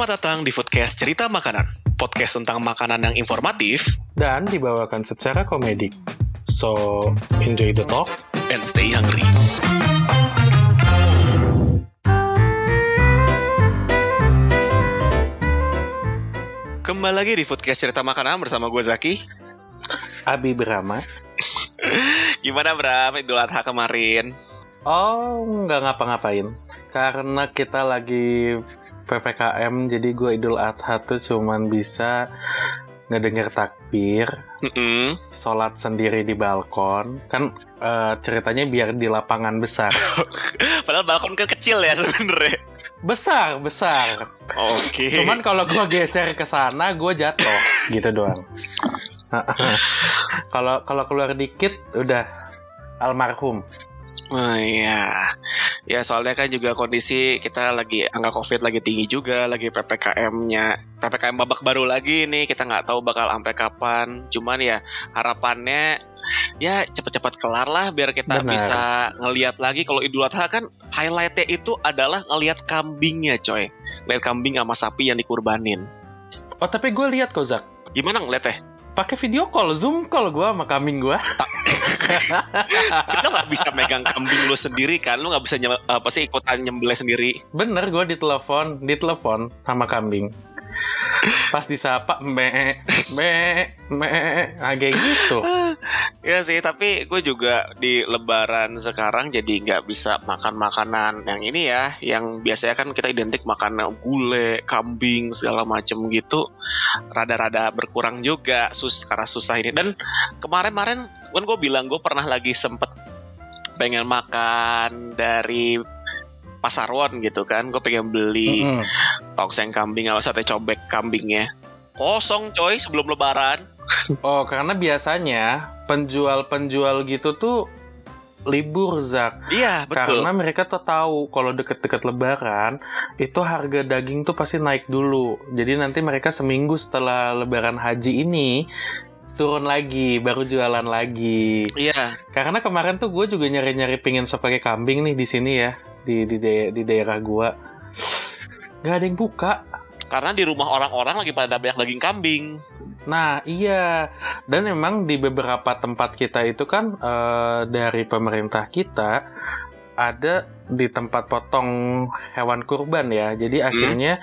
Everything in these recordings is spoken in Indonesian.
Selamat datang di Foodcast Cerita Makanan. Podcast tentang makanan yang informatif dan dibawakan secara komedik. So, enjoy the talk. and stay hungry. Kembali lagi di Foodcast Cerita Makanan bersama gue Zaki. Abi Brahma. Gimana Bram, Idul Adha kemarin? Oh, nggak ngapa-ngapain. Karena kita lagi PPKM, jadi gue Idul Adha tuh cuman bisa ngedenger takbir, Mm-mm. sholat sendiri di balkon. Kan eh, ceritanya biar di lapangan besar. Padahal balkon kan kecil ya sebenarnya. Besar, besar. Oke. Cuman kalau gue geser ke sana, gue jatuh. Gitu doang. Kalau kalau keluar dikit, udah almarhum. Oh iya. Ya soalnya kan juga kondisi kita lagi angka Covid lagi tinggi juga, lagi PPKM-nya. PPKM babak baru lagi nih, kita nggak tahu bakal sampai kapan. Cuman ya harapannya ya cepet-cepet kelar lah biar kita Benar. bisa ngelihat lagi kalau Idul Adha kan highlightnya itu adalah ngelihat kambingnya coy. Ngelihat kambing sama sapi yang dikurbanin. Oh tapi gue lihat kok Zak. Gimana ngeliatnya? Pakai video call, zoom call gue sama kambing gue. Lo nggak bisa megang kambing lu sendiri kan? Lu nggak bisa nyem- apa sih ikutan nyembelih sendiri. Bener gue ditelepon, ditelepon sama kambing. Pas disapa, me, me, me, nah, gitu. Ya sih, tapi gue juga di Lebaran sekarang jadi nggak bisa makan makanan yang ini ya, yang biasanya kan kita identik makan gulai, kambing segala macem gitu, rada-rada berkurang juga sus karena susah ini. Dan kemarin-kemarin kan gue bilang gue pernah lagi sempet pengen makan dari Pasarwan gitu kan, gue pengen beli Mm-mm. tongseng kambing atau sate cobek kambingnya. Kosong coy sebelum Lebaran. Oh karena biasanya penjual-penjual gitu tuh libur Zak. Iya betul. Karena mereka tuh tahu kalau deket-deket Lebaran itu harga daging tuh pasti naik dulu. Jadi nanti mereka seminggu setelah Lebaran haji ini turun lagi, baru jualan lagi. Iya. Karena kemarin tuh gue juga nyari-nyari pingin sop pakai kambing nih di sini ya, di di da- di daerah gue. Gak ada yang buka. Karena di rumah orang-orang lagi pada banyak daging kambing. Nah iya, dan memang di beberapa tempat kita itu kan eh, dari pemerintah kita ada di tempat potong hewan kurban ya. Jadi akhirnya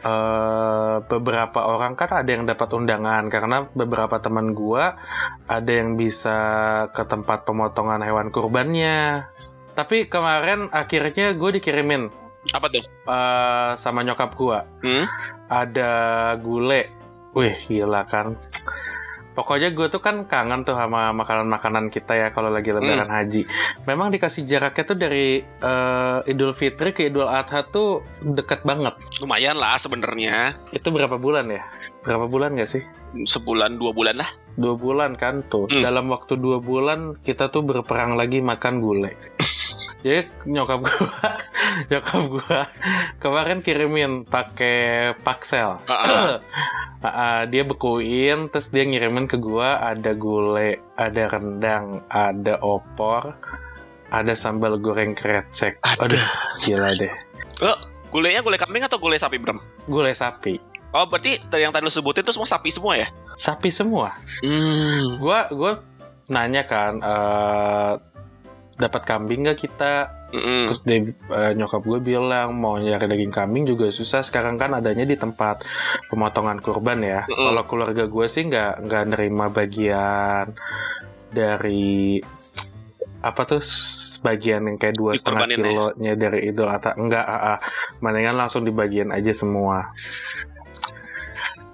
eh, beberapa orang kan ada yang dapat undangan karena beberapa teman gua ada yang bisa ke tempat pemotongan hewan kurbannya. Tapi kemarin akhirnya gue dikirimin Apa tuh? eh, sama nyokap gua Hmm? ada gule. Wih, gila kan. Pokoknya gue tuh kan kangen tuh sama makanan-makanan kita ya kalau lagi lebaran haji. Memang dikasih jaraknya tuh dari eh, Idul Fitri ke Idul Adha tuh deket banget. Lumayan lah sebenarnya. Itu berapa bulan ya? Berapa bulan gak sih? Sebulan dua bulan lah. Dua bulan kan tuh. Hmm. Dalam waktu dua bulan kita tuh berperang lagi makan gulai. Jadi nyokap gua, nyokap gua kemarin kirimin pakai paksel. Ah, dia bekuin terus dia ngirimin ke gua ada gulai, ada rendang, ada opor, ada sambal goreng krecek. Ada. Aduh, gila deh. Lo gulenya gulai kambing atau gulai sapi, Bram? Gulai sapi. Oh, berarti yang tadi lo sebutin itu semua sapi semua ya? Sapi semua. Hmm. Gua gua nanya kan eh dapat kambing gak kita? Mm-mm. Terus dia eh, nyokap gue bilang mau nyari daging kambing juga susah sekarang kan adanya di tempat pemotongan kurban ya. Mm-mm. Kalau keluarga gue sih nggak nggak nerima bagian dari apa tuh bagian yang kayak dua setengah ya? kilonya dari Idul Adha enggak ah, ah. mendingan langsung dibagian aja semua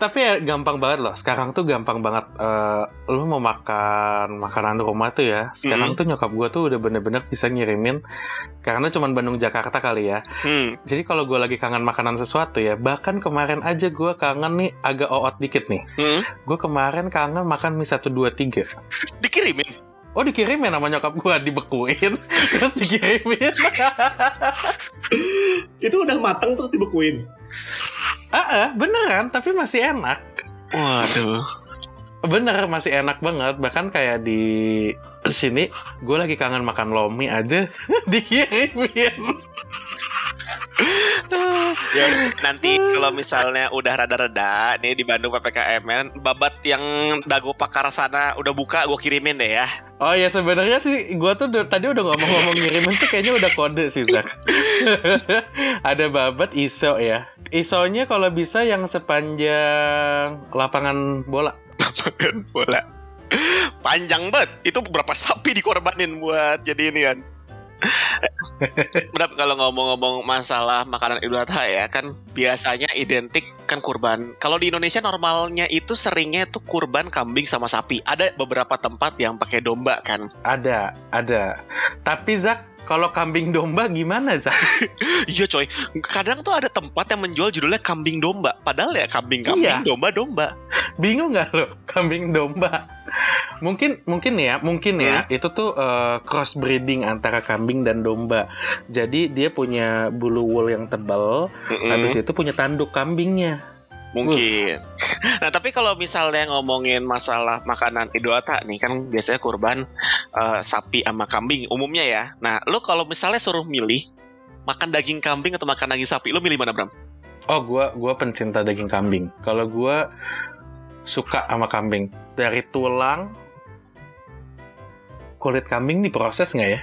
tapi ya gampang banget loh sekarang tuh gampang banget eh lu mau makan makanan rumah tuh ya sekarang tuh nyokap gue tuh udah bener-bener bisa ngirimin karena cuman Bandung Jakarta kali ya Hmm. jadi kalau gue lagi kangen makanan sesuatu ya bahkan kemarin aja gue kangen nih agak oot dikit nih Hmm. gue kemarin kangen makan mie 123 Dikirimin. Oh dikirimin sama nyokap gue dibekuin terus dikirimin. itu udah matang terus dibekuin. Ah ah, beneran tapi masih enak. Waduh. Bener masih enak banget bahkan kayak di sini gue lagi kangen makan lomi aja dikirimin. Ya, nanti kalau misalnya udah rada-reda nih di Bandung PPKM babat yang dago pakar sana udah buka gue kirimin deh ya. Oh ya sebenarnya sih gua tuh tadi udah ngomong-ngomong ngirimin tuh kayaknya udah kode sih Zak. Ada babat iso ya. Isonya kalau bisa yang sepanjang lapangan bola. Bola. Panjang banget. Itu berapa sapi dikorbanin buat jadi ini kan. Berapa kalau ngomong-ngomong masalah makanan Idul Adha ya kan biasanya identik kan kurban. Kalau di Indonesia normalnya itu seringnya tuh kurban kambing sama sapi. Ada beberapa tempat yang pakai domba kan. Ada, ada. Tapi Zak, kalau kambing domba gimana Zak? Iya coy, kadang tuh ada tempat yang menjual judulnya kambing domba. Padahal ya kambing-kambing, Iya. domba-domba. Bingung nggak lo kambing domba? Mungkin mungkin ya, mungkin ya itu tuh eh, cross breeding antara kambing dan domba. Jadi dia punya bulu wool yang tebal, Mm-mm. habis itu punya tanduk kambingnya. Mungkin. Nah, tapi kalau misalnya ngomongin masalah makanan Idul Adha nih kan biasanya kurban eh, sapi sama kambing umumnya ya. Nah, lu kalau misalnya suruh milih makan daging kambing atau makan daging sapi, lu milih mana, Bram? Oh, gua gua pencinta daging kambing. Kalau gua suka sama kambing. Dari tulang kulit kambing diproses nggak ya?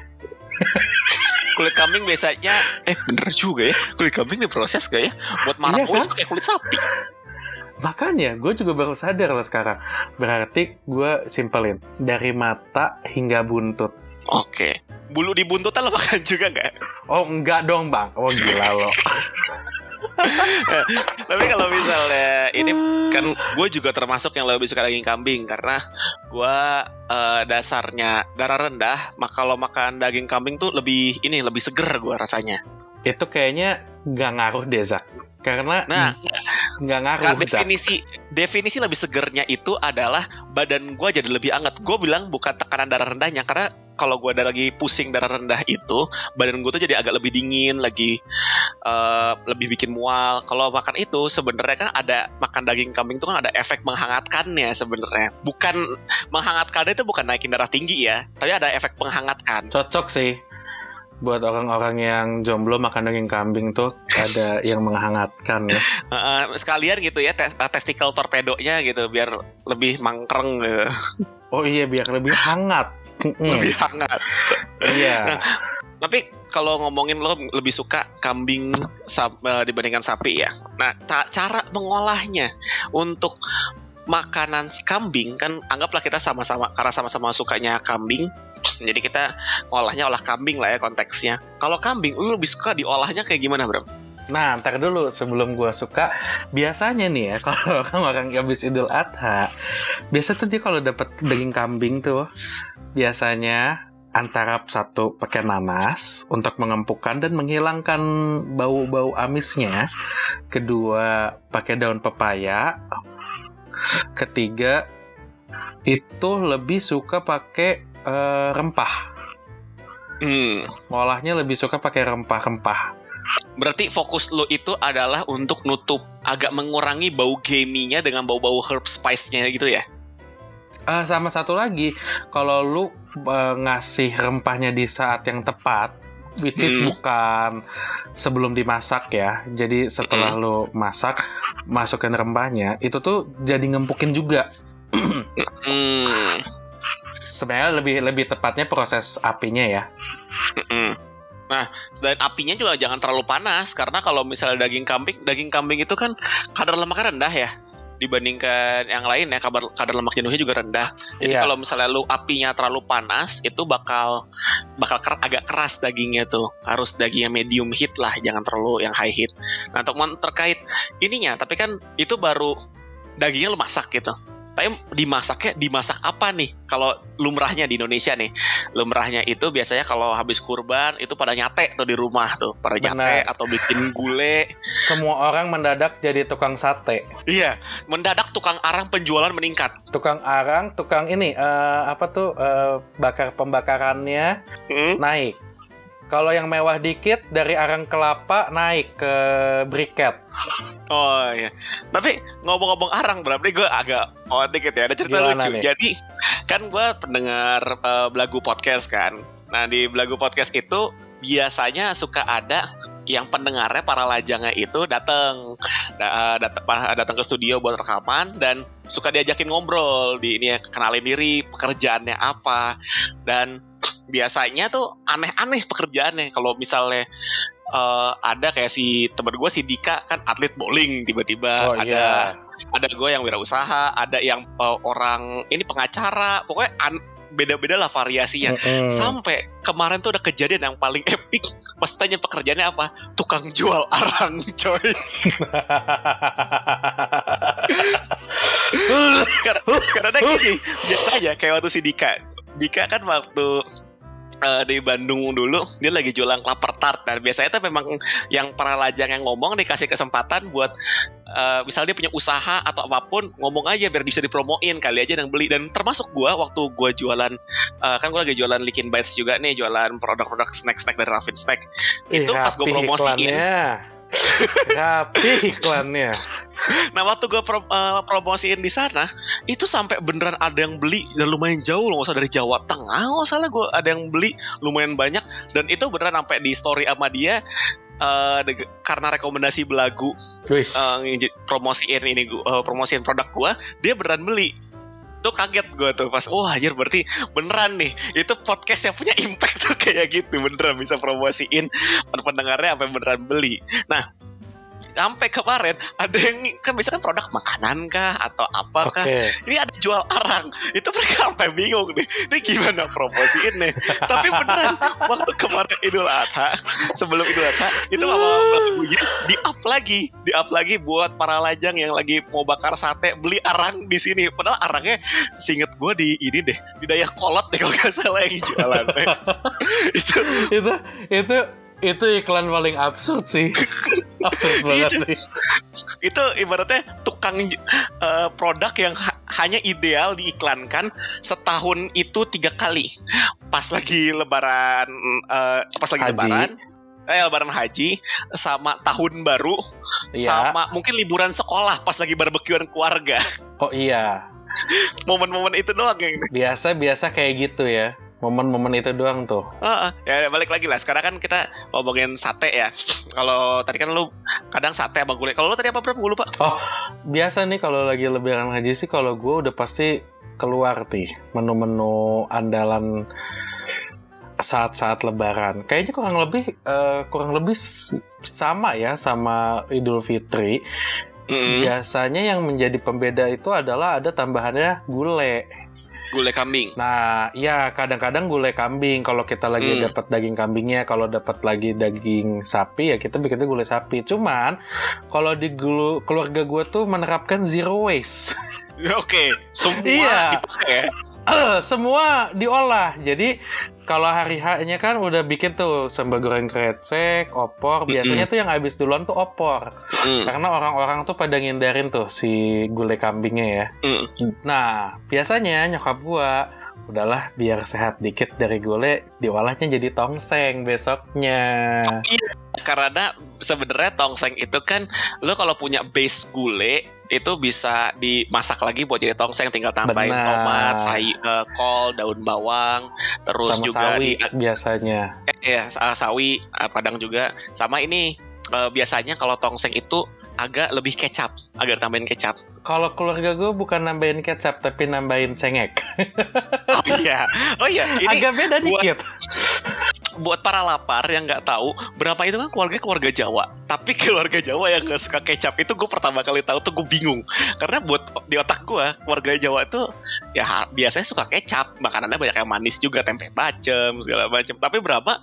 Kulit kambing biasanya eh bener juga ya. Kulit kambing diproses gak ya? Buat marah Iya, kan? pakai kulit sapi. Makanya gue juga baru sadar lah sekarang. Berarti gue simpelin dari mata hingga buntut. Oke. Bulu di buntutan lo makan juga nggak? Oh enggak dong bang. Oh gila lo. Tapi kalau misalnya ini kan gue juga termasuk yang lebih suka daging kambing karena gue eh, dasarnya darah rendah maka kalau makan daging kambing tuh lebih ini lebih seger gue rasanya Itu kayaknya nggak ngaruh deh Zak. Karena nah nggak ngaruh kan Zak. definisi definisi lebih segernya itu adalah badan gue jadi lebih anget gue bilang bukan tekanan darah rendahnya karena kalau gue ada lagi pusing darah rendah itu badan gue tuh jadi agak lebih dingin lagi eh, lebih bikin mual kalau makan itu sebenarnya kan ada makan daging kambing itu kan ada efek menghangatkannya sebenarnya bukan menghangatkannya itu bukan naikin darah tinggi ya tapi ada efek menghangatkan Cocok sih. Buat orang-orang yang jomblo makan daging kambing tuh ada yang menghangatkan ya. Sekalian gitu ya tes- testikel torpedonya gitu biar lebih mangkreng gitu. Oh iya biar lebih hangat. Mm-mm. lebih hangat Iya. Tapi kalau ngomongin lo lebih suka kambing eh, dibandingkan sapi ya. Nah, ta- cara mengolahnya untuk makanan kambing kan anggaplah kita sama-sama karena sama-sama sukanya kambing. Jadi kita ngolahnya olah kambing lah ya konteksnya. Kalau kambing lu lebih suka diolahnya kayak gimana, Bro? Nah, ntar dulu sebelum gua suka, biasanya nih ya kalau orang habis Idul Adha, biasa tuh dia kalau dapat daging kambing tuh biasanya antara satu pakai nanas untuk mengempukkan dan menghilangkan bau-bau amisnya, kedua pakai daun pepaya, ketiga itu lebih suka pakai eh, rempah. Hmm. Ngolahnya lebih suka pakai rempah-rempah. Berarti fokus lo itu adalah untuk nutup agak mengurangi bau gaminya dengan bau-bau herb spice-nya gitu ya. Ah, sama satu lagi, kalau lu eh, ngasih rempahnya di saat yang tepat, which is Hmm. bukan sebelum dimasak ya. Jadi setelah lu masak, masukin rempahnya, itu tuh jadi ngempukin juga. Hmm. Sebenarnya lebih lebih tepatnya proses apinya ya. Mm-mm. Nah, dan apinya juga jangan terlalu panas karena kalau misalnya daging kambing, daging kambing itu kan kadar lemaknya rendah ya dibandingkan yang lain ya kadar kadar lemak jenuhnya juga rendah. Jadi Iya. kalau misalnya lu apinya terlalu panas itu bakal bakal ker- agak keras dagingnya tuh. Harus dagingnya medium heat lah, jangan terlalu yang high heat. Nah, teman terkait ininya, tapi kan itu baru dagingnya lu masak gitu. Tapi dimasaknya dimasak apa nih? Kalau lumrahnya di Indonesia nih, lumrahnya itu biasanya kalau habis kurban itu pada nyate tuh di rumah tuh, pada nyate Benar. atau bikin gule. Semua orang mendadak jadi tukang sate. Iya, mendadak tukang arang penjualan meningkat. Tukang arang, tukang ini eh, apa tuh eh, bakar pembakarannya Hmm? naik. Kalau yang mewah dikit dari arang kelapa naik ke briket. Oh iya. Tapi ngomong-ngomong arang berarti gue agak oh dikit ya. Ada cerita Gimana lucu. nih? Jadi kan gue pendengar eh, belagu podcast kan. Nah di belagu podcast itu biasanya suka ada yang pendengarnya para lajangnya itu datang da- datang datang ke studio buat rekaman dan suka diajakin ngobrol di ini ya kenalin diri pekerjaannya apa. Dan biasanya tuh aneh-aneh pekerjaannya. Kalau misalnya eh, ada kayak si temen gue si Dika kan atlet bowling tiba-tiba. Oh ada iya. ada gue yang wirausaha ada yang eh, orang ini pengacara. Pokoknya an- beda-beda lah variasinya Mm-mm. Sampai kemarin tuh ada kejadian yang paling epic. Pas tanya pekerjaannya apa? Tukang jual arang, coy. karena, karena gini, biasa aja kayak waktu si Dika. Dika kan waktu eh, di Bandung dulu dia lagi jualan kelapa tart. Dan biasanya tuh memang yang para lajang yang ngomong dikasih kesempatan buat eh, misalnya dia punya usaha atau apa pun ngomong aja biar bisa dipromoin kali aja yang beli. Dan termasuk gua waktu gua jualan eh, kan gua lagi jualan Likin Bites juga nih jualan produk-produk snack-snack dari Raffin Snack. Ih, itu pas gua rapi promosiin. Rapi iklannya. Nah waktu gue pro- eh, promosiin di sana itu sampai beneran ada yang beli dan lumayan jauh loh, nggak usah dari Jawa Tengah, nggak salah gue ada yang beli lumayan banyak. Dan itu beneran sampai di story sama dia de- karena rekomendasi belagu Wih, ngeji- promosiin ini gua, eh, promosiin produk gue dia beneran beli tuh kaget gue tuh pas wah anjir berarti beneran nih itu podcast yang punya impact tuh kayak gitu. Beneran bisa promosiin pendengarnya sampai beneran beli. Nah sampai kemarin ada yang kan biasanya kan produk makanan kah atau apa kah ini ada jual arang. Itu mereka sampai bingung nih. Ini gimana promosiin nih tapi beneran waktu kemarin Idul Adha sebelum Idul Adha itu mama lagunya di up lagi. Di up lagi buat para lajang yang lagi mau bakar sate beli arang di sini. Padahal arangnya singet gue di ini deh di daya kolot deh kalau nggak salah yang jualan itu itu itu itu iklan paling absurd sih. absurd banget Iya, sih. itu ibaratnya tukang eh, produk yang ha- hanya ideal diiklankan setahun itu tiga kali pas lagi lebaran eh, pas lagi Haji. lebaran eh lebaran haji sama tahun baru Iya. sama mungkin liburan sekolah pas lagi barbekyuan keluarga Oh iya. momen-momen itu doang yang Biasa-biasa kayak gitu ya. Momen-momen itu doang tuh. Heeh. ya balik lagi lah sekarang kan kita ngomongin sate ya kalau tadi kan lu kadang sate sama gulai kalau lu tadi apa bro gue lupa Biasa nih kalau lagi lebaran haji sih kalau gue udah pasti keluar nih menu-menu andalan saat-saat lebaran. Kayaknya kurang lebih eh, kurang lebih sama ya sama Idul Fitri. Mm-mm. Biasanya yang menjadi pembeda itu adalah ada tambahannya gulai. Gulai kambing Nah, ya kadang-kadang gulai kambing kalau kita lagi Hmm. dapat daging kambingnya, kalau dapat lagi daging sapi ya kita bikinnya gulai sapi. Cuman kalau di gulu- keluarga gue tuh menerapkan zero waste. oke semua Iya. dipakai ya Eh, semua diolah. Jadi kalau hari H-nya kan udah bikin tuh sambal goreng krecek, opor. Biasanya tuh yang habis duluan tuh opor. Mm, Karena orang-orang tuh pada ngindarin tuh si gulai kambingnya ya. mm. Nah, biasanya nyokap gua udahlah biar sehat dikit dari gulai diolahnya jadi tongseng besoknya. karena sebenarnya tongseng itu kan lo kalau punya base gulai itu bisa dimasak lagi buat jadi tongseng tinggal tambahin Benar. tomat, say, eh, kol, daun bawang, terus Sama juga sawi di biasanya. eh, ya sa- sawi, eh, padang juga. Sama ini eh, biasanya kalau tongseng itu agak lebih kecap, agak tambahin kecap. Kalau keluarga gue bukan nambahin kecap tapi nambahin cengek. Oh iya, oh iya. Ini Agak beda buat- dikit. Buat para lapar yang nggak tahu berapa itu kan keluarga keluarga Jawa. Tapi keluarga Jawa yang nggak suka kecap itu gue pertama kali tahu tuh gue bingung. Karena buat di otak gue keluarga Jawa tuh ya biasanya suka kecap. Makanannya banyak yang manis juga tempe bacem segala macam tapi berapa?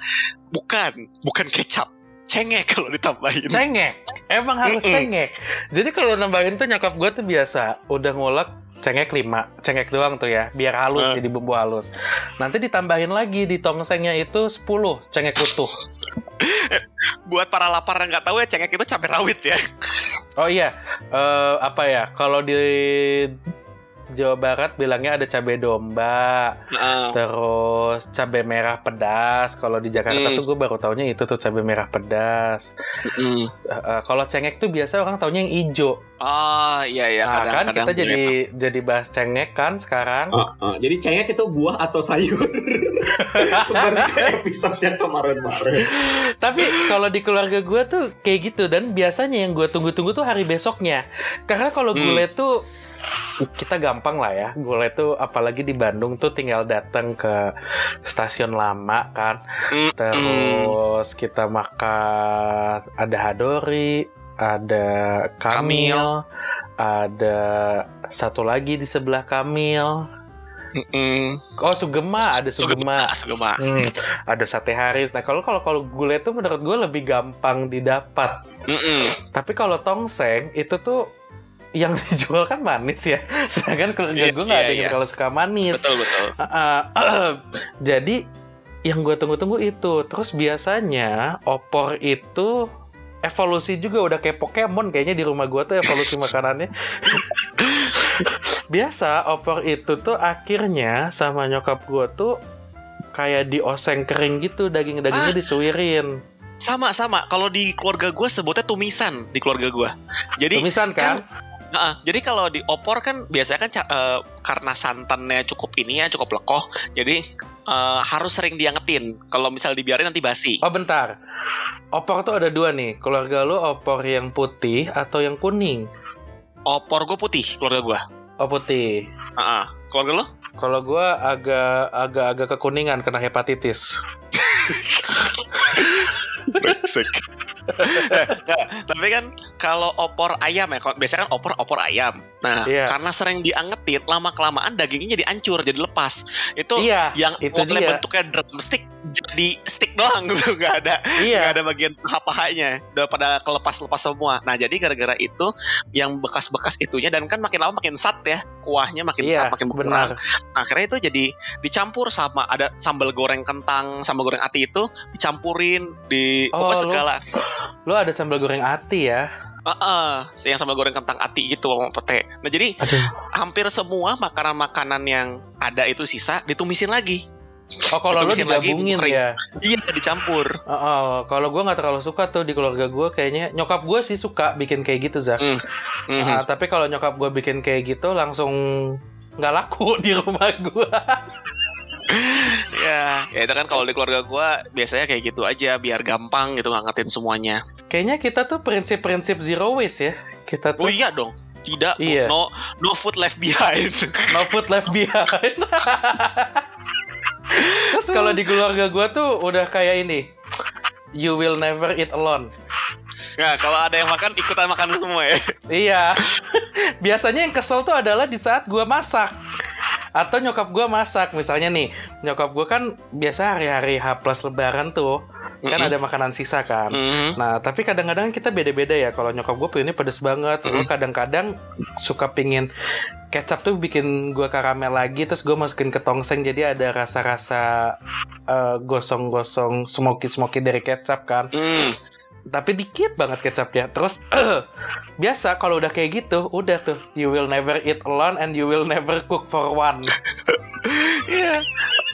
Bukan. Bukan kecap. Cengek kalau ditambahin. Cengek. Emang harus Mm-mm. cengek. Jadi kalau nambahin tuh nyokap gue tuh biasa udah ngulek cengek 5 cengek doang tuh ya biar halus Eh. jadi bumbu halus. Nanti ditambahin lagi di tongsengnya itu 10 cengek utuh. Buat para lapar yang nggak tahu ya cengek itu cabai rawit ya. Oh iya eh, apa ya kalau di Jawa Barat bilangnya ada cabai domba Heeh. terus cabai merah pedas kalau di Jakarta Hmm. tuh gue baru taunya itu tuh cabai merah pedas Mm. Eh, kalau cengek tuh biasa orang taunya yang ijo oh iya iya nah kan kadang-kadang kita jadi jadi bahas cengek kan sekarang Ah, ah. Jadi cengek itu buah atau sayur. Kembali ke episode yang kemarin-kemarin. Tapi kalau di keluarga gue tuh kayak gitu dan biasanya yang gue tunggu-tunggu tuh hari besoknya. Karena kalau Hmm. gulai tuh kita gampang lah ya. Gulai tuh apalagi di Bandung tuh tinggal datang ke stasiun lama kan. Mm, mm. Terus kita makan ada hadori, ada kamil, ada satu lagi di sebelah kamil. Mm-mm. Oh sugema, ada sugema. Sugema. Hmm, ada sate haris. Nah kalau kalau kalau gulai itu menurut gue lebih gampang didapat. Mm-mm. Tapi kalau tongseng itu tuh yang dijual kan manis ya. Sedangkan keluarga Iya, gue nggak ada iya, yang iya. kalau suka manis. Betul betul. Uh, uh, jadi yang gue tunggu-tunggu itu. Terus biasanya opor itu evolusi juga udah kayak Pokemon kayaknya di rumah gue tuh evolusi makanannya. Biasa opor itu tuh akhirnya sama nyokap gue tuh kayak dioseng kering gitu daging-dagingnya Ah. disuirin. Sama sama. Kalau di keluarga gue sebutnya tumisan di keluarga gue. Jadi Tumisan kan? Heeh, jadi kalau di opor kan biasanya kan eh, karena santannya cukup ini ya cukup lekoh, jadi eh, harus sering diangetin. Kalau misal dibiarin nanti basi. Oh bentar. Opor tuh ada dua nih. Keluarga lu opor yang putih atau yang kuning? Opor gue putih keluarga gue. Oh putih. Heeh. Keluarga lo? Kalau gua agak agak agak kekuningan kena hepatitis. Nggak, tapi kan kalau opor ayam ya, biasanya kan opor opor ayam. Nah, Iya. karena sering diangetin, lama kelamaan dagingnya jadi hancur, jadi lepas. Itu iya, yang itu dia. bentuknya drumstick jadi stick doang gitu, nggak ada nggak Iya. ada bagian paha-pahanya udah pada kelepas-lepas semua nah jadi gara-gara itu yang bekas-bekas itunya dan kan makin lama makin sat ya kuahnya makin Iya, sat makin berkurang benar. nah, akhirnya itu jadi dicampur sama ada sambal goreng kentang sambal goreng ati itu dicampurin di Oh, pokoknya segala Lu ada sambal goreng ati ya? Heeh, yang sambal goreng kentang ati gitu sama pete nah jadi Aduh. hampir semua makanan-makanan yang ada itu sisa ditumisin lagi Oh kalau lu lagi, digabungin kering. ya? iya dicampur Oh, oh, kalau gua nggak terlalu suka tuh di keluarga gua kayaknya nyokap gua sih suka bikin kayak gitu Zak. Mhm. Ah, tapi kalau nyokap gua bikin kayak gitu langsung nggak laku di rumah gua. Ya, ya itu kan kalau di keluarga gua biasanya kayak gitu aja biar gampang gitu ngangetin semuanya. Kayaknya kita tuh prinsip-prinsip zero waste ya. Kita Oh tuh iya dong. Tidak, Iya. no no food left behind. no food left behind. Terus kalau di keluarga gua tuh udah kayak ini. You will never eat alone. Nah, kalau ada yang makan ikutan makan semua ya. Iya. Biasanya yang kesel tuh adalah di saat gua masak. Atau nyokap gua masak. Misalnya nih, nyokap gua kan biasa hari-hari H plus lebaran tuh. Kan Mm-mm. ada makanan sisa kan. Mhm. Nah, tapi kadang-kadang kita beda-beda ya. Kalau nyokap gue pengennya pedes banget. Gue Mm. kadang-kadang suka pingin kecap tuh bikin gue karamel lagi. Terus gue masukin ke tongseng. Jadi ada rasa-rasa eh, gosong-gosong smoky-smoky dari kecap kan. Hmm. Tapi dikit banget kecapnya. Terus biasa kalau udah kayak gitu, udah tuh. You will never eat alone and you will never cook for one. Iya.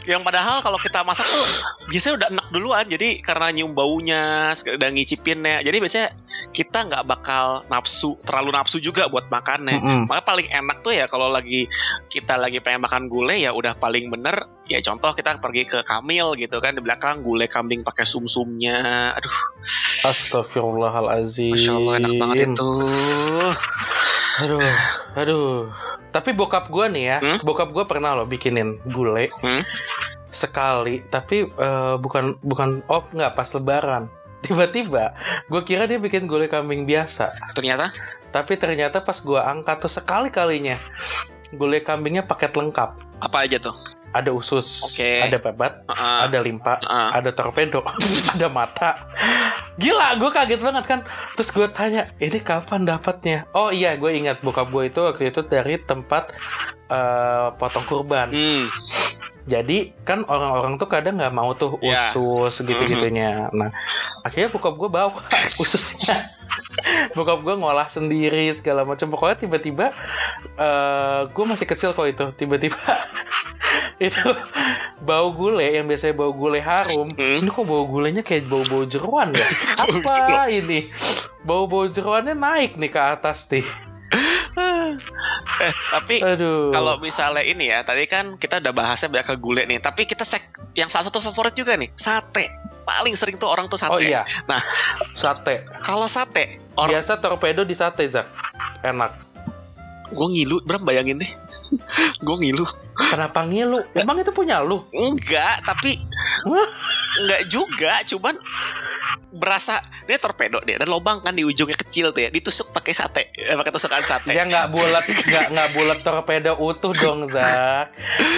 Yang padahal kalau kita masak tuh biasanya udah enak duluan. Jadi karena nyium baunya, udah ngicipinnya. Jadi biasanya kita nggak bakal nafsu, terlalu nafsu juga buat makannya. Mm-mm. Makanya paling enak tuh ya kalau lagi kita lagi pengen makan gulai ya udah paling bener ya contoh kita pergi ke Kamil gitu kan di belakang gulai kambing pakai sumsumnya aduh Astagfirullahalazim. masya Allah enak banget itu Aduh, aduh. Tapi bokap gua nih ya, Hmm? bokap gua pernah loh bikinin gulai Hmm? sekali, tapi eh, bukan bukan oh nggak pas lebaran. Tiba-tiba, gue kira dia bikin gulai kambing biasa, ternyata tapi ternyata pas gua angkat tuh sekali kalinya gulai kambingnya paket lengkap. apa aja tuh Ada usus, Oke. ada babat, Heeh. ada limpa, Heeh. ada torpedo, ada mata. Gila, gue kaget banget kan. Terus gue tanya, ini kapan dapatnya? Oh iya, gue ingat bokap gue itu waktu itu dari tempat eh, potong kurban. Hmm. Jadi kan orang-orang tuh kadang nggak mau tuh Ya. usus gitu-gitunya. Nah, akhirnya bokap gue bawa ususnya. bokap gue ngolah sendiri segala macam. Pokoknya tiba-tiba eh gue masih kecil kok itu. Tiba-tiba itu bau gulai yang biasanya bau gulai harum. Hmm. Ini kok bau gulainya kayak bau-bau jeruan ya? Bau Apa ini? Bau-bau jeruannya naik nih ke atas nih. eh tapi kalau misalnya ini ya tadi kan kita udah bahasnya banyak ke gulai nih tapi kita sek yang salah satu favorit juga nih sate paling sering tuh orang tuh sate. Oh iya. Nah. sate. Kalau sate, orang Biasa torpedo di sate, Zak. Enak. gue ngilu, Bram bayangin deh. gue ngilu. Kenapa ngilu? Emang itu punya lu? Enggak, tapi enggak juga, cuman berasa dia torpedo deh dan lubang kan di ujungnya kecil tuh ya ditusuk pakai sate eh, pakai tusukan sate Ya nggak bulat, nggak nggak bulat torpedo utuh dong, Zak.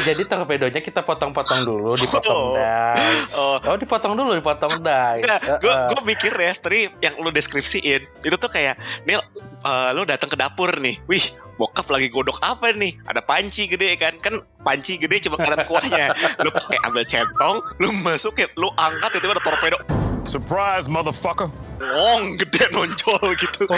Jadi torpedonya kita potong-potong dulu, dipotong Oh. dice. Oh. Oh, dipotong dulu, dipotong dice. Enggak, gue mikir ya, tadi yang lu deskripsiin itu tuh kayak, Nil, eh, lu datang ke dapur nih, wih, bokap lagi godok apa nih? Ada panci gede kan, kan panci gede cuma kelihatan kuahnya. Lu pakai ambil centong, lu masukin, lu angkat itu ada torpedo, Surprise, motherfucker. ngong gede nonjol gitu.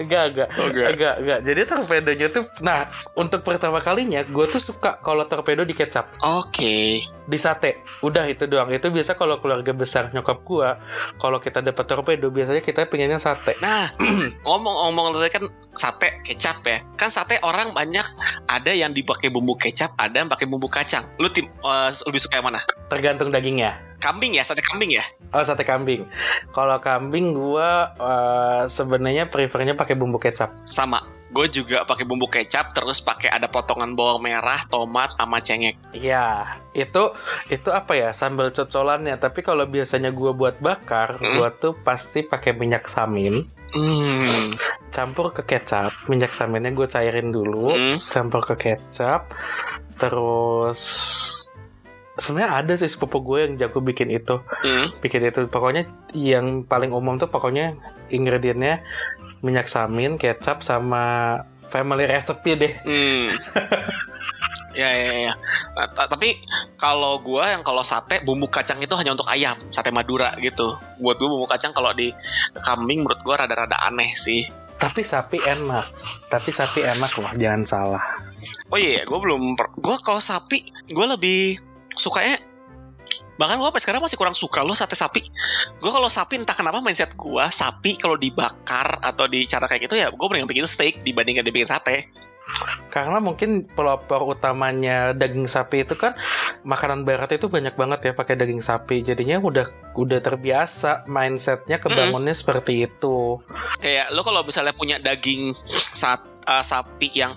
Enggak, enggak. Oh, enggak. Enggak. Jadi torpedonya tuh nah, untuk pertama kalinya gue tuh suka kalau torpedo di kecap, Oke, di sate. Udah itu doang. Itu biasa kalau keluarga besar nyokap gua, kalau kita dapat torpedo biasanya kita pengennya sate. nah ngomong-ngomong tadi kan sate kecap ya, kan sate orang banyak ada yang dipakai bumbu kecap, ada yang pakai bumbu kacang. Lu tim eh, lebih suka yang mana? Tergantung dagingnya. Kambing ya, sate kambing ya? Oh, sate kambing. Kalau kambing gua eh, sebenarnya prefernya pakai bumbu kecap. sama gue juga pakai bumbu kecap terus pakai ada potongan bawang merah tomat sama cengek Iya, itu itu apa ya sambal cocolannya. Tapi kalau biasanya gua buat bakar, Hmm. gua tuh pasti pakai minyak samin, hmm. campur ke kecap. Minyak saminnya gue cairin dulu, Hmm. campur ke kecap, terus sebenarnya ada sih sepupu gue yang jago bikin itu, Hmm. bikin itu. Pokoknya yang paling umum tuh pokoknya ingredientnya minyak samin, kecap sama family recipe deh. Hmm. ya ya ya Nah, ta- tapi kalau gue yang kalau sate bumbu kacang itu hanya untuk ayam sate madura gitu buat gue bumbu kacang kalau di kambing menurut gue rada-rada aneh sih Tapi sapi enak, tapi sapi enak loh, jangan salah. oh iya gue belum gue kalau sapi gue lebih sukanya bahkan gue sampai sekarang masih kurang suka loh sate sapi gue kalau sapi entah kenapa mindset gue sapi kalau dibakar atau di cara kayak gitu ya gue mending bikin steak dibandingkan dibikin sate Karena mungkin pelopor utamanya daging sapi itu kan makanan barat itu banyak banget ya pakai daging sapi. Jadinya udah udah terbiasa mindsetnya kebangunnya seperti itu. kayak lo kalau misalnya punya daging saat uh, sapi yang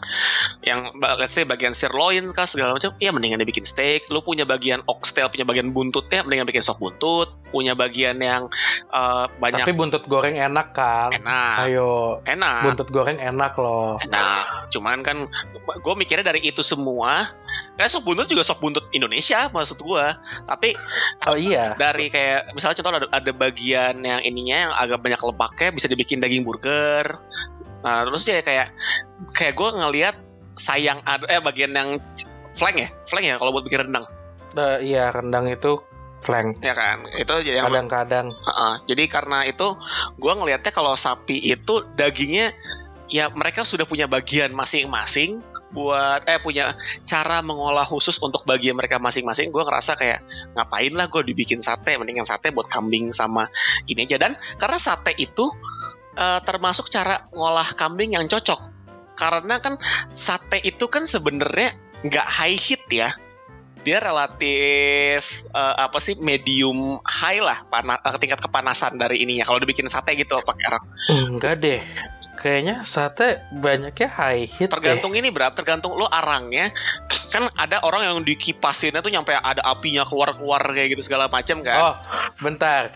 yang let's say bagian sirloin kah segala macam ya mendingan dibikin steak lo punya bagian oxtail punya bagian buntutnya mendingan bikin sop buntut punya bagian yang uh, banyak Tapi buntut goreng enak kan? enak Ayo, enak buntut goreng enak loh. enak cuman kan gue mikirnya dari itu semua kayak sop buntut juga sop buntut Indonesia maksud gue tapi Oh iya, dari kayak misalnya contoh ada, ada bagian yang ininya yang agak banyak lemaknya bisa dibikin daging burger. Nah terus ya kayak kayak gue ngelihat sayang ada eh bagian yang flank ya? Flank ya kalau buat bikin rendang. Eh, iya rendang itu flank. ya kan? Itu yang Kadang-kadang. Heeh. jadi karena itu gue ngelihatnya kalau sapi itu dagingnya ya mereka sudah punya bagian masing-masing buat eh punya cara mengolah khusus untuk bagian mereka masing-masing gue ngerasa kayak ngapain lah gue dibikin sate mendingan sate buat kambing sama ini aja. Dan karena sate itu eh, termasuk cara ngolah kambing yang cocok. Karena kan sate itu kan sebenarnya nggak high heat ya. Dia relatif eh, apa sih medium high lah pana- eh, tingkat kepanasan dari ininya. Kalau dibikin sate gitu pakai enggak deh. Kayaknya sate banyaknya high deh. tergantung ini berapa tergantung lo arangnya kan ada orang yang dikipasinnya tuh nyampe ada apinya keluar keluar kayak gitu segala macam kan Oh, bentar.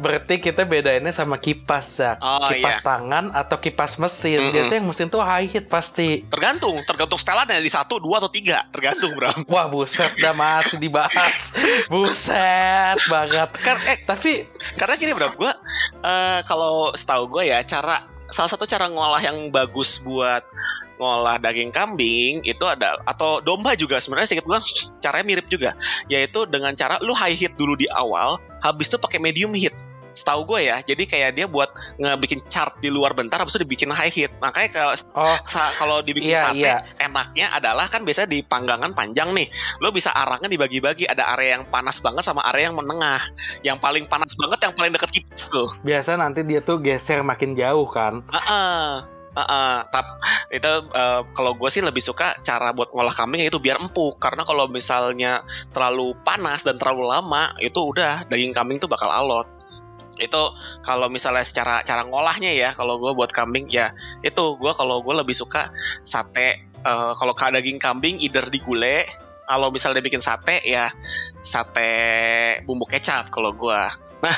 Berarti kita bedainnya sama kipas, Zak. Oh, kipas iya. tangan atau kipas mesin. Mm-mm. Biasanya yang mesin tuh high heat pasti. tergantung tergantung setelannya di satu dua atau tiga tergantung bro Wah, buset, udah masih dibahas. Buset banget. Kar- eh, Tapi karena gini bro gue eh, kalau setahu gue ya cara salah satu cara ngolah yang bagus buat ngolah daging kambing itu ada atau domba juga sebenarnya sedikit gue caranya mirip juga. Yaitu dengan cara lu high heat dulu di awal habis itu pakai medium heat setahu gue ya jadi kayak dia buat ngebikin chart di luar bentar habis itu dibikin high heat. Makanya kalau oh, kalau dibikin Iya, sate iya. enaknya adalah kan biasanya di panggangan panjang nih lo bisa arangnya dibagi-bagi. Ada area yang panas banget sama area yang menengah. Yang paling panas banget yang paling deket kipas tuh. Biasa nanti dia tuh geser makin jauh kan. Heeh. Heeh, tap itu eh, kalau gue sih lebih suka cara buat ngolah kambing itu biar empuk. Karena kalau misalnya terlalu panas dan terlalu lama itu udah daging kambing tuh bakal alot itu kalau misalnya secara cara ngolahnya ya kalau gue buat kambing ya itu gue kalau gue lebih suka sate eh, kalau ke daging kambing either digule kalau misalnya bikin sate ya sate bumbu kecap kalau gue nah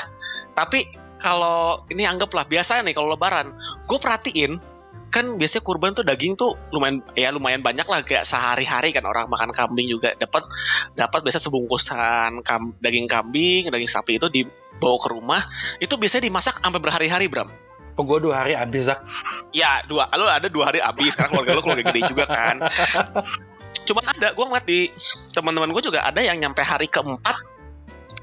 tapi kalau ini anggaplah biasa nih kalau lebaran gue perhatiin kan biasanya kurban tuh daging tuh lumayan ya lumayan banyak lah kayak sehari-hari kan orang makan kambing juga. Dapat dapat biasa sebungkusan kam- daging kambing daging sapi itu dibawa ke rumah. Itu biasanya dimasak sampai berhari-hari Bram. Oh, gue dua hari habis Zak. ya dua lo ada dua hari habis. Karena keluarga lo keluarga gede juga kan. Cuman ada gue ngeliat di teman-teman gue juga ada yang nyampe hari keempat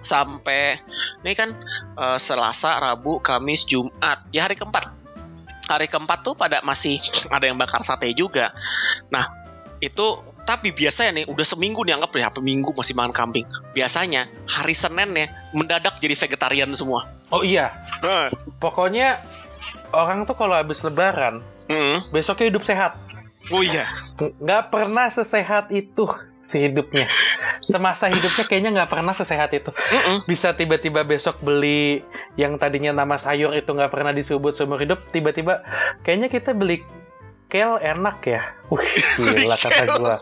sampai ini kan eh, Selasa Rabu Kamis Jumat. Ya hari keempat hari keempat tuh pada masih ada yang bakar sate juga. Nah itu tapi biasanya nih udah seminggu nih anggap apa minggu masih makan kambing. Biasanya hari Senin ya mendadak jadi vegetarian semua. Oh iya, Nah, pokoknya orang tuh kalau habis lebaran, hmm. besoknya hidup sehat. Oh iya Nggak pernah sesehat itu si hidupnya. Semasa hidupnya kayaknya nggak pernah sesehat itu. Bisa tiba-tiba besok beli yang tadinya nama sayur itu nggak pernah disebut seumur hidup, tiba-tiba kayaknya kita beli kel enak ya. Wih, gila kata gua.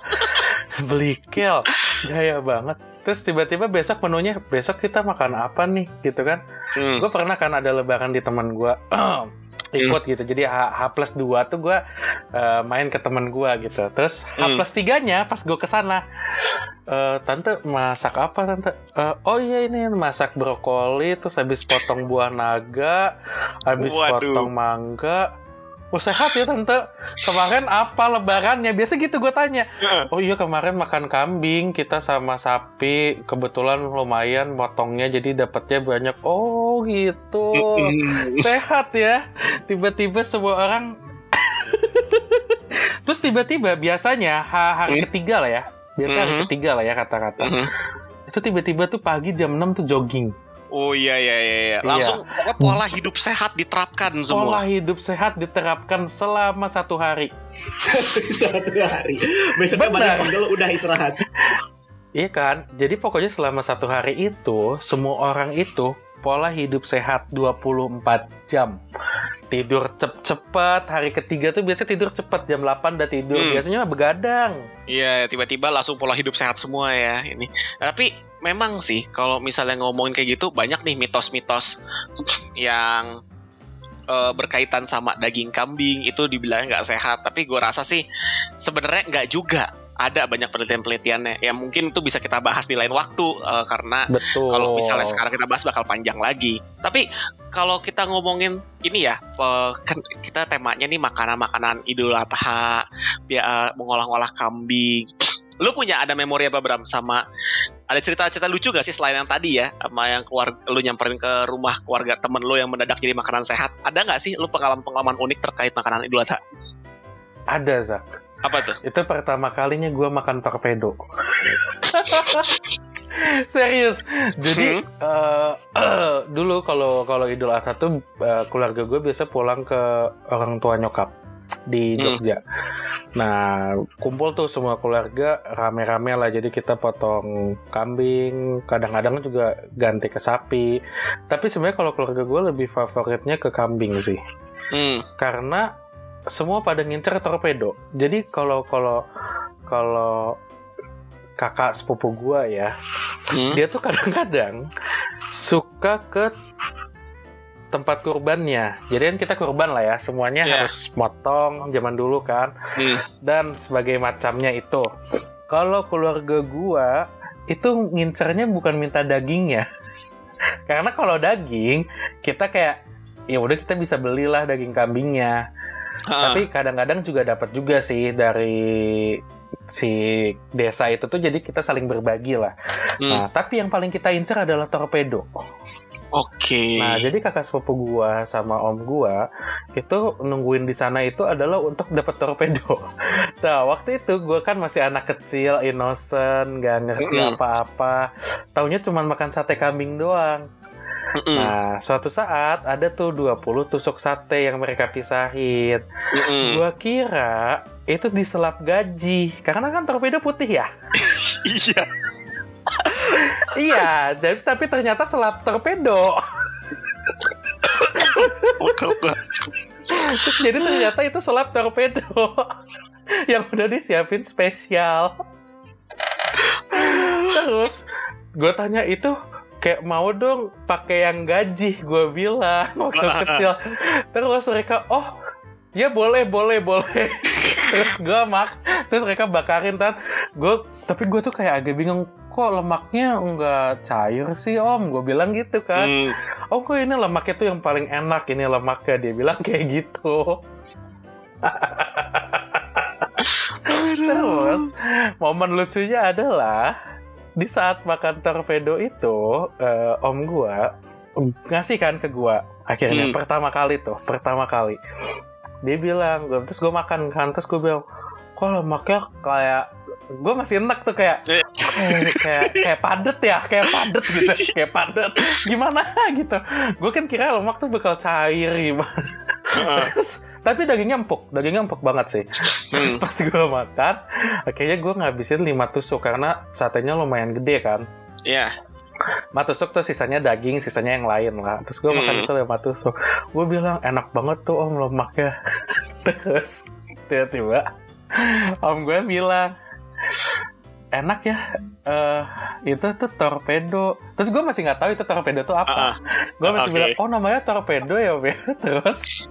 beli kel, gaya banget. Terus tiba-tiba besok menunya, besok kita makan apa nih gitu kan. Hmm. gue pernah kan ada lebaran di teman gue ikut gitu jadi H, H plus 2 tuh gue main ke teman gue gitu terus H Hmm. plus 3 nya pas gue ke sana eh, tante masak apa tante "Eh, oh iya ini masak brokoli terus habis potong buah naga habis Waduh. potong mangga Oh sehat ya tante. Kemarin apa lebarannya? Biasa gitu gue tanya. Oh iya kemarin makan kambing Kita sama sapi. Kebetulan lumayan Motongnya jadi dapatnya banyak. Oh gitu. Sehat ya. Tiba-tiba semua orang Terus tiba-tiba biasanya ha- Hari ketiga lah ya. Biasa hari ketiga lah ya kata-kata. Itu tiba-tiba tuh pagi jam 6 tuh jogging Oh iya iya iya, iya. Langsung pokoknya pola hidup sehat diterapkan Pola semua. hidup sehat diterapkan selama satu hari Satu hari. Besoknya Benar. badan pegel udah istirahat. Iya kan? Jadi pokoknya selama satu hari itu, semua orang itu pola hidup sehat 24 jam. Tidur cep-cepet, hari ketiga tuh biasa tidur cepet, jam 8 udah tidur. Hmm. Biasanya mah begadang. Iya, tiba-tiba langsung pola hidup sehat semua ya ini. Tapi memang sih kalau misalnya ngomongin kayak gitu banyak nih mitos-mitos yang eh, berkaitan sama daging kambing itu dibilang nggak sehat. Tapi gue rasa sih sebenarnya nggak juga. Ada banyak penelitian-penelitiannya. Ya mungkin itu bisa kita bahas di lain waktu eh, karena kalau misalnya sekarang kita bahas bakal panjang lagi. Tapi kalau kita ngomongin ini ya, eh, kan kita temanya nih makanan-makanan Idul Adha, ya mengolah-olah kambing. Lu punya ada memori apa Bram sama ada cerita-cerita lucu gak sih selain yang tadi ya sama yang keluar lu nyamperin ke rumah keluarga temen lu yang mendadak jadi makanan sehat ada nggak sih lu pengalaman-pengalaman unik terkait makanan Idul Adha Ada, Zak. apa tuh Itu pertama kalinya gue makan torpedo. Serius. Jadi eh, dulu kalau kalau Idul Adha tuh eh, keluarga gue biasa pulang ke orang tua nyokap di Hmm. Jogja. Nah, kumpul tuh semua keluarga rame-rame lah. Jadi kita potong kambing, kadang-kadang juga ganti ke sapi. Tapi sebenarnya kalau keluarga gue lebih favoritnya ke kambing sih hmm. karena semua pada ngincer torpedo. Jadi kalau kalau kalau kakak sepupu gua ya, Hmm. dia tuh kadang-kadang suka ke tempat kurbannya. Jadi kan kita kurban lah ya, semuanya Iya. harus motong zaman dulu kan Hmm. dan sebagai macamnya itu. Kalau keluarga gua itu ngincernya bukan minta dagingnya. Karena kalau daging kita kayak ya udah kita bisa belilah daging kambingnya. Ah. Tapi kadang-kadang juga dapat juga sih dari si desa itu tuh jadi kita saling berbagi lah. Hmm. Nah, tapi yang paling kita incer adalah torpedo. Oke. Nah, jadi kakak sepupu gua sama om gua itu nungguin di sana itu adalah untuk dapat torpedo. Nah, waktu itu gua kan masih anak kecil, innocent, nggak ngerti apa-apa. Taunya cuma makan sate kambing doang. Mm-mm. Nah, suatu saat ada tuh 20 tusuk sate yang mereka pisahin. Mm-mm. Gua kira itu diselap gaji. Karena kan torpedo putih ya. Iya. Iya, jadi tapi ternyata selap torpedo. Gua. jadi ternyata itu selap torpedo yang udah disiapin spesial. Terus gue tanya itu kayak mau dong pakai yang gaji gue bilang waktu kecil. Terus mereka oh ya boleh boleh boleh. terus gue mak terus mereka bakarin kan gue tapi gue tuh kayak agak bingung kok lemaknya nggak cair sih om? Gue bilang gitu kan. Hmm. oh kok ini lemaknya tuh yang paling enak ini lemaknya? Dia bilang kayak gitu. Terus momen lucunya adalah di saat makan torpedo itu eh, om gua ngasih kan ke gua akhirnya Hmm. pertama kali tuh pertama kali. Dia bilang terus gua makan kan terus gua bilang kok lemaknya kayak gue masih enak tuh kayak Eh. kayak kayak, padet ya kayak padet gitu kayak padet. Gimana gitu. Gue kan kira lemak tuh bakal cair gimana. Terus, tapi dagingnya empuk dagingnya empuk banget sih. Terus pas gue makan akhirnya gue ngabisin 5 tusuk karena satenya lumayan gede kan. Iya. 5 tusuk tuh sisanya daging sisanya yang lain lah. Terus gue makan Hmm. itu 5 tusuk. Gue bilang enak banget tuh om lemaknya. Terus tiba-tiba om gue bilang enak ya eh itu tuh torpedo terus gue masih nggak tahu itu torpedo tuh Ah, apa gue masih Oke. bilang oh namanya torpedo ya Be?" terus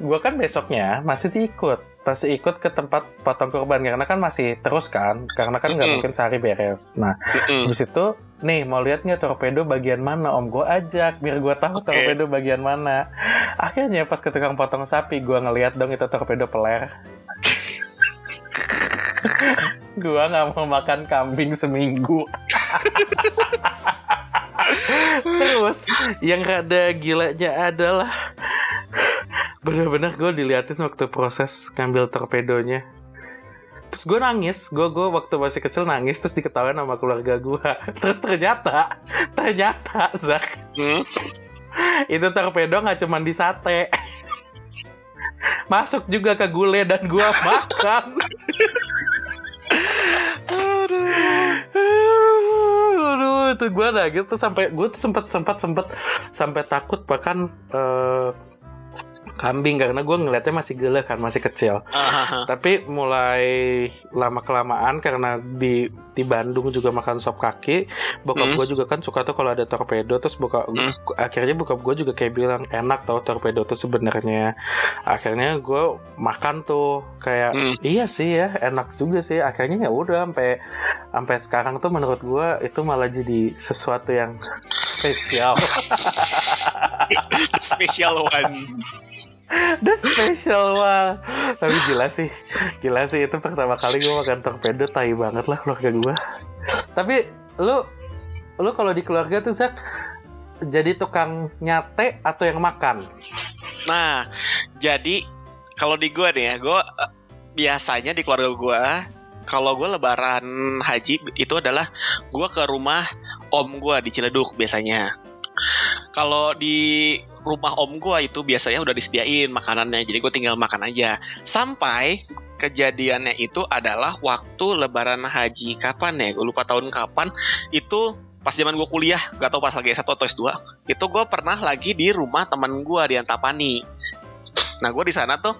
gue kan besoknya masih diikut masih ikut ke tempat potong kurban karena kan masih terus kan karena kan nggak Mm-mm. mungkin sehari beres nah Mm-mm. Habis itu, nih mau lihat nggak torpedo bagian mana om? Gue ajak biar gue tahu Oke. torpedo bagian mana. Akhirnya pas ke tukang potong sapi, gue ngeliat dong itu torpedo peler. gue nggak mau makan kambing seminggu. Terus yang rada gilanya adalah bener-bener gue diliatin waktu proses ngambil torpedonya terus gue nangis gue gue waktu masih kecil nangis terus diketawain sama keluarga gue terus ternyata ternyata Zak Hmm. itu torpedo nggak cuma di sate masuk juga ke gulai dan gue makan Aduh, itu gue nangis tuh sampai gue tuh sempat sempat sempat sampai takut bahkan eh, kambing karena gue ngeliatnya masih gele kan masih kecil Ah, tapi mulai lama kelamaan karena di di Bandung juga makan sop kaki bokap Hmm. gue juga kan suka tuh kalau ada torpedo terus bokap Hmm. akhirnya bokap gue juga kayak bilang enak tau torpedo tuh sebenarnya akhirnya gue makan tuh kayak Hmm. iya sih ya enak juga sih akhirnya ya udah sampai sampai sekarang tuh menurut gue itu malah jadi sesuatu yang spesial Special one. The special one Tapi gila sih Gila sih itu pertama kali gue makan torpedo Tai banget lah keluarga gue Tapi lu Lu kalau di keluarga tuh Zak Jadi tukang nyate atau yang makan? Nah, jadi kalau di gua nih ya, gua eh, biasanya di keluarga gua kalau gua lebaran haji itu adalah gua ke rumah om gua di Ciledug biasanya. Kalau di rumah om gua itu biasanya udah disediain makanannya, jadi gue tinggal makan aja. Sampai kejadiannya itu adalah waktu lebaran haji kapan ya? Gue lupa tahun kapan. Itu pas zaman gue kuliah, gak tau pas lagi S1 atau S2. Itu gue pernah lagi di rumah teman gue di Antapani. Nah gue di sana tuh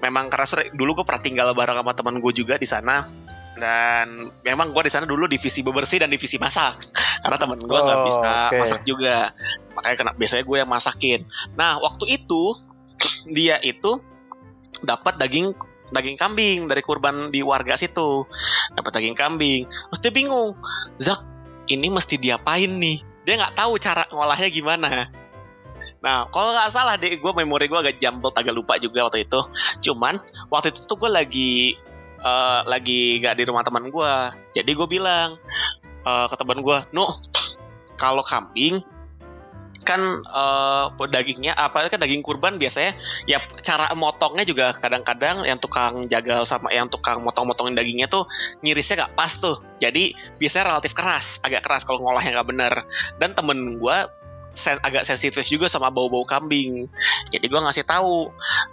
memang karena dulu gue pernah tinggal bareng sama teman gue juga di sana dan memang gue di sana dulu divisi bebersih dan divisi masak. Karena temen gue nggak Oh, bisa oke. masak juga. Makanya kena biasanya gue yang masakin. Nah waktu itu dia itu dapat daging daging kambing dari kurban di warga situ. Dapat daging kambing. Terus dia bingung Zak ini mesti diapain nih? Dia nggak tahu cara ngolahnya gimana. Nah, kalau nggak salah deh, gue memori gue agak jumble, agak lupa juga waktu itu. Cuman waktu itu tuh gue lagi eh, lagi gak di rumah teman gue, jadi gue bilang eh, ke teman gue, Nuh, kalau kambing kan eh, dagingnya apa kan daging kurban biasanya ya cara motongnya juga kadang-kadang yang tukang jagal sama yang tukang motong-motongin dagingnya tuh ngirisnya nggak pas tuh. Jadi biasanya relatif keras agak keras kalau ngolahnya nggak bener. Dan temen gue sen- agak sensitif juga sama bau-bau kambing. Jadi gue ngasih tahu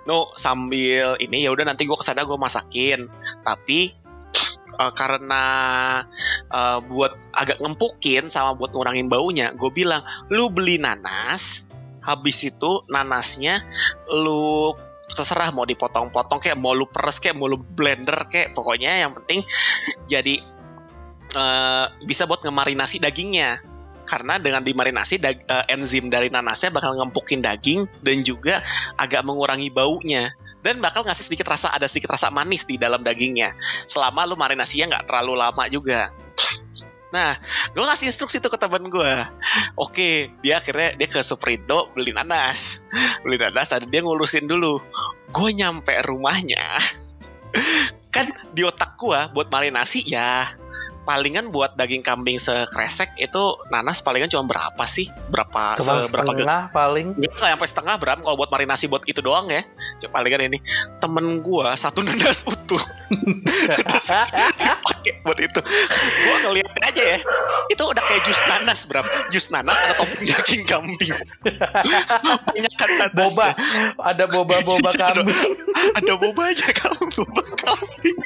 no sambil ini ya udah nanti gue ke sana gue masakin. Tapi eh, karena eh, buat agak ngempukin sama buat ngurangin baunya gue bilang lu beli nanas habis itu nanasnya lu terserah mau dipotong-potong kayak mau lu peres kayak mau lu blender kayak pokoknya yang penting jadi eh, bisa buat ngemarinasi dagingnya karena dengan dimarinasi dag- eh, enzim dari nanasnya bakal ngempukin daging dan juga agak mengurangi baunya. Dan bakal ngasih sedikit rasa ada sedikit rasa manis di dalam dagingnya. Selama lu marinasinya nggak terlalu lama juga. Nah gue ngasih instruksi tuh ke temen gue oke dia akhirnya dia ke Superindo beli nanas. Beli nanas tadi dia ngurusin dulu. Gue nyampe rumahnya. Kan di otak gue buat marinasi ya palingan buat daging kambing sekresek itu nanas palingan cuma berapa sih berapa Cuma seberapa setengah paling. Enggak nggak sampai setengah Bram kalau buat marinasi buat itu doang ya. Coba palingan ini temen gua satu nanas utuh. Pakai buat itu. Gua ngeliat aja ya. Itu udah kayak jus nanas Bram. Jus nanas ada topping daging kambing. Banyak kan nanas. Boba, ada boba-boba kambing. ada bobanya kamu boba kambing.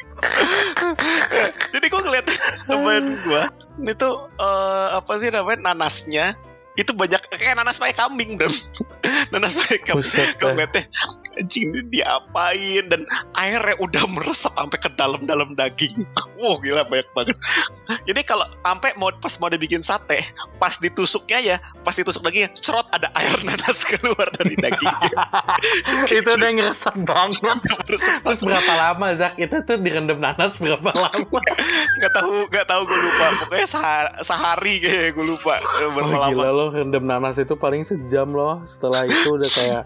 Jadi gua ngeliat temen gua itu eh, apa sih namanya nanasnya itu banyak kayak nanas pakai kambing Bram. nanas pakai kambing gue dah. ngeliatnya anjing ini diapain dan airnya udah meresap sampai ke dalam-dalam daging wow gila banyak banget jadi kalau sampai mau pas mau dibikin sate pas ditusuknya ya pas ditusuk dagingnya cerot ada air nanas keluar dari dagingnya itu udah ngeresep banget. Terus berapa lama Zak? Itu tuh direndam nanas berapa lama? nggak tahu nggak tahu gue lupa pokoknya seha- sehari kayak gue lupa eh, berapa Oh, lama gila loh rendam nanas itu paling sejam loh. Setelah itu udah kayak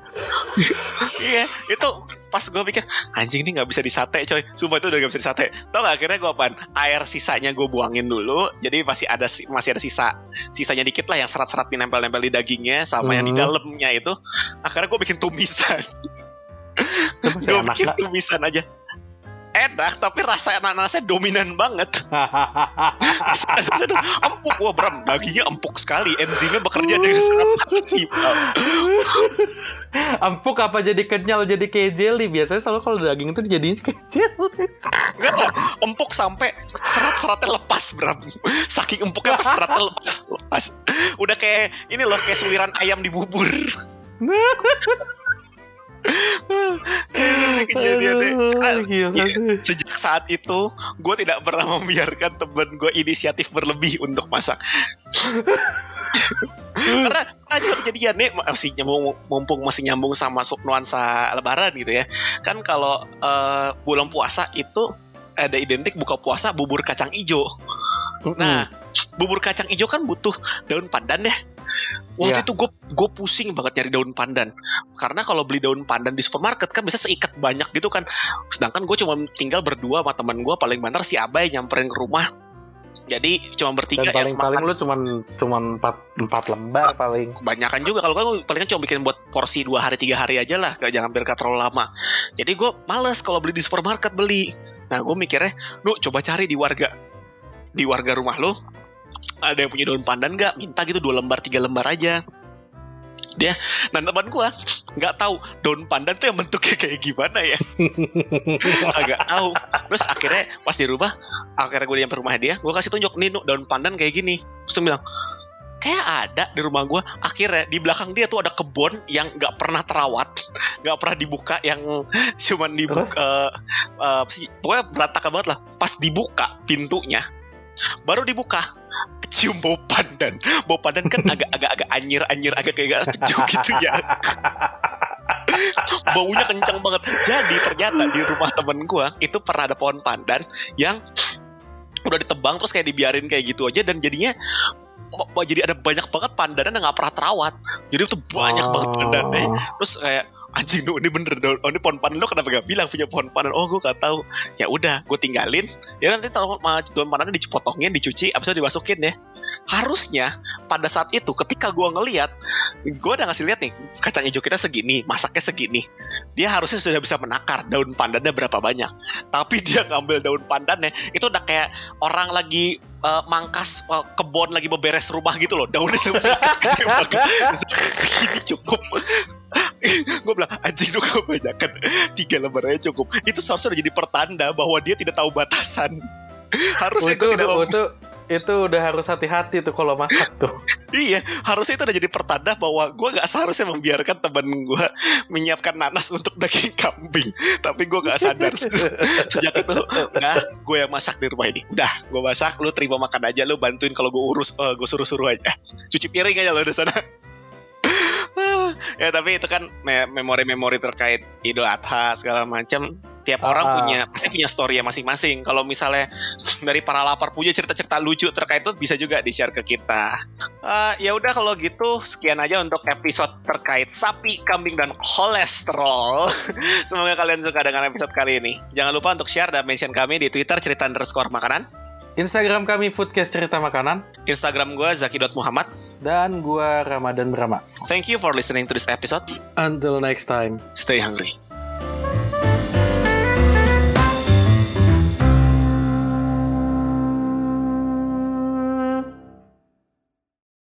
iya. Itu pas gue pikir anjing ini nggak bisa disate coy. Sumpah itu udah nggak bisa disate. Tau gak akhirnya gue apaan? Air sisanya gue buangin dulu jadi masih ada si- masih ada sisa sisanya dikit lah yang serat-serat nempel-nempel di dagingnya sama yang di Hmm. dalamnya itu. Akhirnya gue bikin tumisan. Gue bikin gak? tumisan aja enak tapi rasa ananasnya dominan banget. Empuk wah Bram dagingnya empuk sekali. Enzimnya bekerja dengan sangat maksimal. Empuk apa jadi kenyal jadi kayak jelly? Biasanya selalu kalau daging itu jadinya kayak jelly. Enggak empuk sampai serat-seratnya lepas Bram. Saking empuknya pas seratnya lepas, lepas. Udah kayak ini loh kayak suiran ayam di bubur kejadiannya Aduh, Ah, gila iya. sih. Sejak saat itu Gue tidak pernah membiarkan temen gue inisiatif berlebih untuk masak Karena aja kejadian nih masih nyambung mumpung masih nyambung sama nuansa lebaran gitu ya. Kan kalau eh, bulan puasa itu ada identik buka puasa bubur kacang ijo. Nah, bubur kacang ijo kan butuh daun pandan ya. Waktu Iya. itu gue gue pusing banget nyari daun pandan. Karena kalau beli daun pandan di supermarket kan bisa seikat banyak gitu kan. Sedangkan gue cuma tinggal berdua sama teman gue paling banter si Abai nyamperin ke rumah. Jadi cuma bertiga Dan yang paling-paling makan. lu cuman cuman 4, 4 lembar paling. Kebanyakan juga. Kalau kan gue paling cuma bikin buat porsi dua hari tiga hari aja lah. Gak jangan biar gak terlalu lama. Jadi gue males kalau beli di supermarket beli. Nah gue mikirnya lu coba cari di warga di warga rumah lo ada yang punya daun pandan gak minta gitu dua lembar tiga lembar aja. Dia nah teman gue nggak tahu daun pandan tuh yang bentuknya kayak gimana ya. Agak tahu. Terus akhirnya pas di rumah akhirnya gue nyampe rumah dia gue kasih tunjuk nih daun pandan kayak gini. Terus dia bilang kayak ada di rumah gue akhirnya di belakang dia tuh ada kebun yang nggak pernah terawat nggak pernah dibuka yang cuman dibuka eh, apa sih pokoknya berantakan banget lah. Pas dibuka pintunya baru dibuka cium bau pandan. Bau pandan kan agak-agak agak anyir-anyir agak kayak agak keju gitu ya. Baunya kencang banget. Jadi ternyata di rumah temen gua itu pernah ada pohon pandan yang udah ditebang terus kayak dibiarin kayak gitu aja dan jadinya jadi ada banyak banget pandanan yang nggak pernah terawat. Jadi itu banyak banget pandannya. Terus kayak anjing lu ini bener dong oh ini pohon pandan lo kenapa gak bilang punya pohon pandan oh gue gak tahu. Ya udah gue tinggalin. Ya nanti ma- daun pandannya dipotongin dicuci abis itu dimasukin ya. Harusnya pada saat itu ketika gue ngeliat gue udah ngasih lihat nih kacang hijau kita segini masaknya segini. Dia harusnya sudah bisa menakar daun pandannya berapa banyak. Tapi dia ngambil daun pandannya itu udah kayak orang lagi eh, mangkas eh, kebon lagi beberes rumah gitu loh. Daunnya segini cukup gue bilang anjing lu kebanyakan tiga lembar aja cukup itu seharusnya udah jadi pertanda bahwa dia tidak tahu batasan harusnya itu tidak udah itu itu udah harus hati-hati tuh kalau masak tuh. Iya, harusnya itu udah jadi pertanda bahwa gue gak seharusnya membiarkan temen gue menyiapkan nanas untuk daging kambing. Tapi gue gak sadar sejak itu, nah gue yang masak di rumah ini. Udah, gue masak, lu terima makan aja, lu bantuin kalau gue urus, eh, gue suruh-suruh aja. Cuci piring aja lo di sana. Ya tapi itu kan me- memori-memori terkait Idul Adha segala macam. Tiap orang Ah. punya pasti punya story masing-masing. Kalau misalnya dari para lapar punya cerita-cerita lucu terkait itu bisa juga di share ke kita. Eh, ya udah kalau gitu sekian aja untuk episode terkait sapi, kambing dan kolesterol. Semoga kalian suka dengan episode kali ini. Jangan lupa untuk share dan mention kami di Twitter cerita underscore makanan. Instagram kami Foodcast Cerita Makanan Instagram gue zaki.muhammad. dan gua Ramadan Brahma. Thank you for listening to this episode. Until next time. Stay hungry.